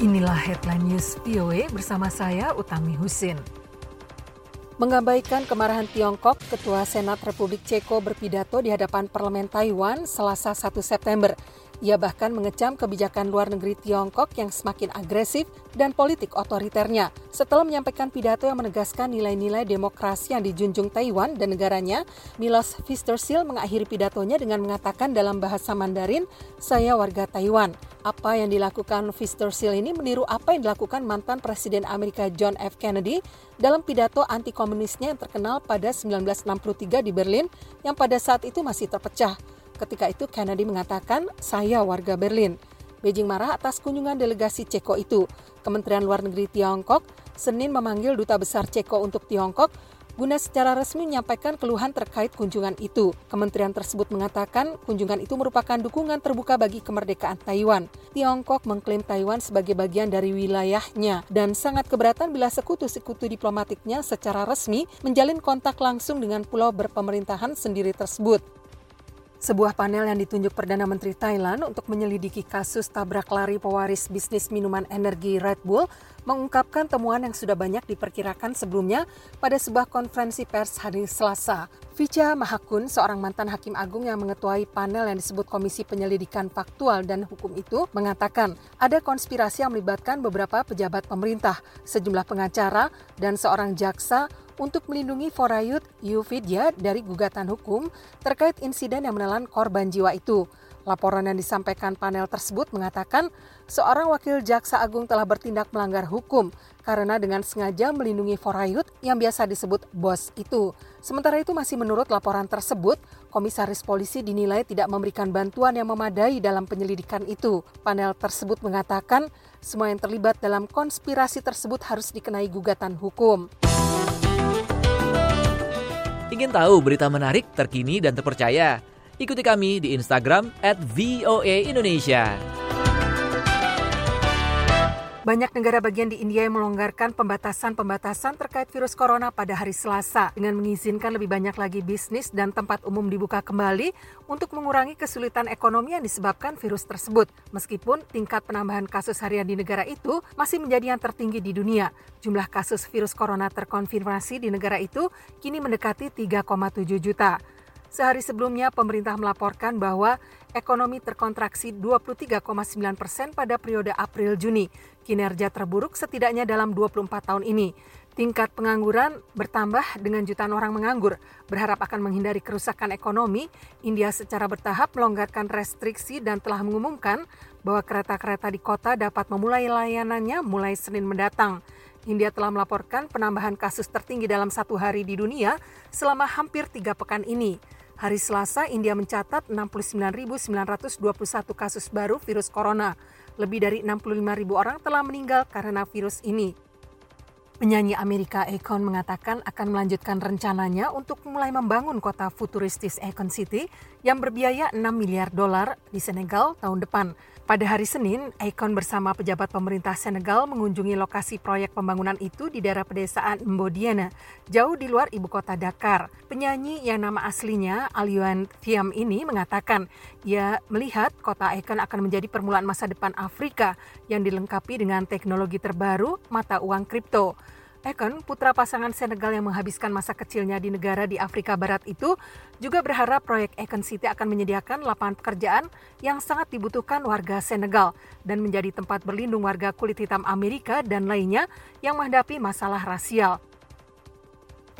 Inilah headline news VOA bersama saya Utami Husin. Mengabaikan kemarahan Tiongkok, Ketua Senat Republik Ceko berpidato di hadapan parlemen Taiwan Selasa 1 September. Ia bahkan mengecam kebijakan luar negeri Tiongkok yang semakin agresif dan politik otoriternya. Setelah menyampaikan pidato yang menegaskan nilai-nilai demokrasi yang dijunjung Taiwan dan negaranya, Milos Fistersil mengakhiri pidatonya dengan mengatakan dalam bahasa Mandarin, saya warga Taiwan. Apa yang dilakukan Fistersil ini meniru apa yang dilakukan mantan Presiden Amerika John F. Kennedy dalam pidato anti-komunisnya yang terkenal pada 1963 di Berlin yang pada saat itu masih terpecah. Ketika itu Kennedy mengatakan, saya warga Berlin. Beijing marah atas kunjungan delegasi Ceko itu. Kementerian Luar Negeri Tiongkok Senin memanggil Duta Besar Ceko untuk Tiongkok guna secara resmi menyampaikan keluhan terkait kunjungan itu. Kementerian tersebut mengatakan kunjungan itu merupakan dukungan terbuka bagi kemerdekaan Taiwan. Tiongkok mengklaim Taiwan sebagai bagian dari wilayahnya dan sangat keberatan bila sekutu-sekutu diplomatiknya secara resmi menjalin kontak langsung dengan pulau berpemerintahan sendiri tersebut. Sebuah panel yang ditunjuk Perdana Menteri Thailand untuk menyelidiki kasus tabrak lari pewaris bisnis minuman energi Red Bull mengungkapkan temuan yang sudah banyak diperkirakan sebelumnya pada sebuah konferensi pers hari Selasa. Vicha Mahakun, seorang mantan hakim agung yang mengetuai panel yang disebut Komisi Penyelidikan Faktual dan Hukum itu, mengatakan ada konspirasi yang melibatkan beberapa pejabat pemerintah, sejumlah pengacara, dan seorang jaksa untuk melindungi Forayut Yuvidya dari gugatan hukum terkait insiden yang menelan korban jiwa itu. Laporan yang disampaikan panel tersebut mengatakan seorang wakil jaksa agung telah bertindak melanggar hukum karena dengan sengaja melindungi Forayut yang biasa disebut bos itu. Sementara itu masih menurut laporan tersebut, komisaris polisi dinilai tidak memberikan bantuan yang memadai dalam penyelidikan itu. Panel tersebut mengatakan semua yang terlibat dalam konspirasi tersebut harus dikenai gugatan hukum. Ingin tahu berita menarik, terkini, dan terpercaya? Ikuti kami di Instagram at VOA Indonesia. Banyak negara bagian di India yang melonggarkan pembatasan-pembatasan terkait virus corona pada hari Selasa dengan mengizinkan lebih banyak lagi bisnis dan tempat umum dibuka kembali untuk mengurangi kesulitan ekonomi yang disebabkan virus tersebut. Meskipun tingkat penambahan kasus harian di negara itu masih menjadi yang tertinggi di dunia, jumlah kasus virus corona terkonfirmasi di negara itu kini mendekati 3,7 juta. Sehari sebelumnya, pemerintah melaporkan bahwa ekonomi terkontraksi 23,9 persen pada periode April-Juni, kinerja terburuk setidaknya dalam 24 tahun ini. Tingkat pengangguran bertambah dengan jutaan orang menganggur. Berharap akan menghindari kerusakan ekonomi, India secara bertahap melonggarkan restriksi dan telah mengumumkan bahwa kereta-kereta di kota dapat memulai layanannya mulai Senin mendatang. India telah melaporkan penambahan kasus tertinggi dalam satu hari di dunia selama hampir tiga pekan ini. Hari Selasa, India mencatat 69.921 kasus baru virus corona. Lebih dari 65.000 orang telah meninggal karena virus ini. Penyanyi Amerika Akon mengatakan akan melanjutkan rencananya untuk mulai membangun kota futuristis Akon City yang berbiaya 6 miliar dolar di Senegal tahun depan. Pada hari Senin, Akon bersama pejabat pemerintah Senegal mengunjungi lokasi proyek pembangunan itu di daerah pedesaan Mbodiana, jauh di luar ibu kota Dakar. Penyanyi yang nama aslinya Alian Thiam ini mengatakan ia melihat kota Akon akan menjadi permulaan masa depan Afrika yang dilengkapi dengan teknologi terbaru mata uang kripto. Eken, putra pasangan Senegal yang menghabiskan masa kecilnya di negara di Afrika Barat itu, juga berharap proyek Eken City akan menyediakan lapangan pekerjaan yang sangat dibutuhkan warga Senegal dan menjadi tempat berlindung warga kulit hitam Amerika dan lainnya yang menghadapi masalah rasial.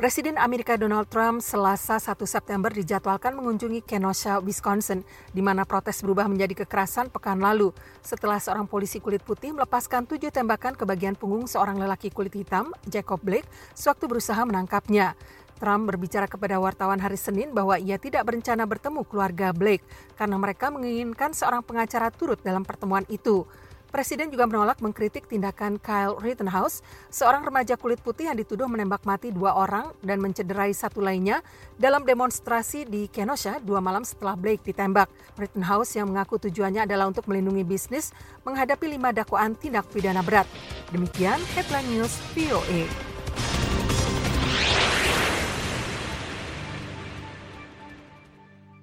Presiden Amerika Donald Trump selasa 1 September dijadwalkan mengunjungi Kenosha, Wisconsin, di mana protes berubah menjadi kekerasan pekan lalu setelah seorang polisi kulit putih melepaskan tujuh tembakan ke bagian punggung seorang lelaki kulit hitam, Jacob Blake, sewaktu berusaha menangkapnya. Trump berbicara kepada wartawan hari Senin bahwa ia tidak berencana bertemu keluarga Blake karena mereka menginginkan seorang pengacara turut dalam pertemuan itu. Presiden juga menolak mengkritik tindakan Kyle Rittenhouse, seorang remaja kulit putih yang dituduh menembak mati dua orang dan mencederai satu lainnya dalam demonstrasi di Kenosha dua malam setelah Blake ditembak. Rittenhouse yang mengaku tujuannya adalah untuk melindungi bisnis menghadapi lima dakwaan tindak pidana berat. Demikian headline news VOA.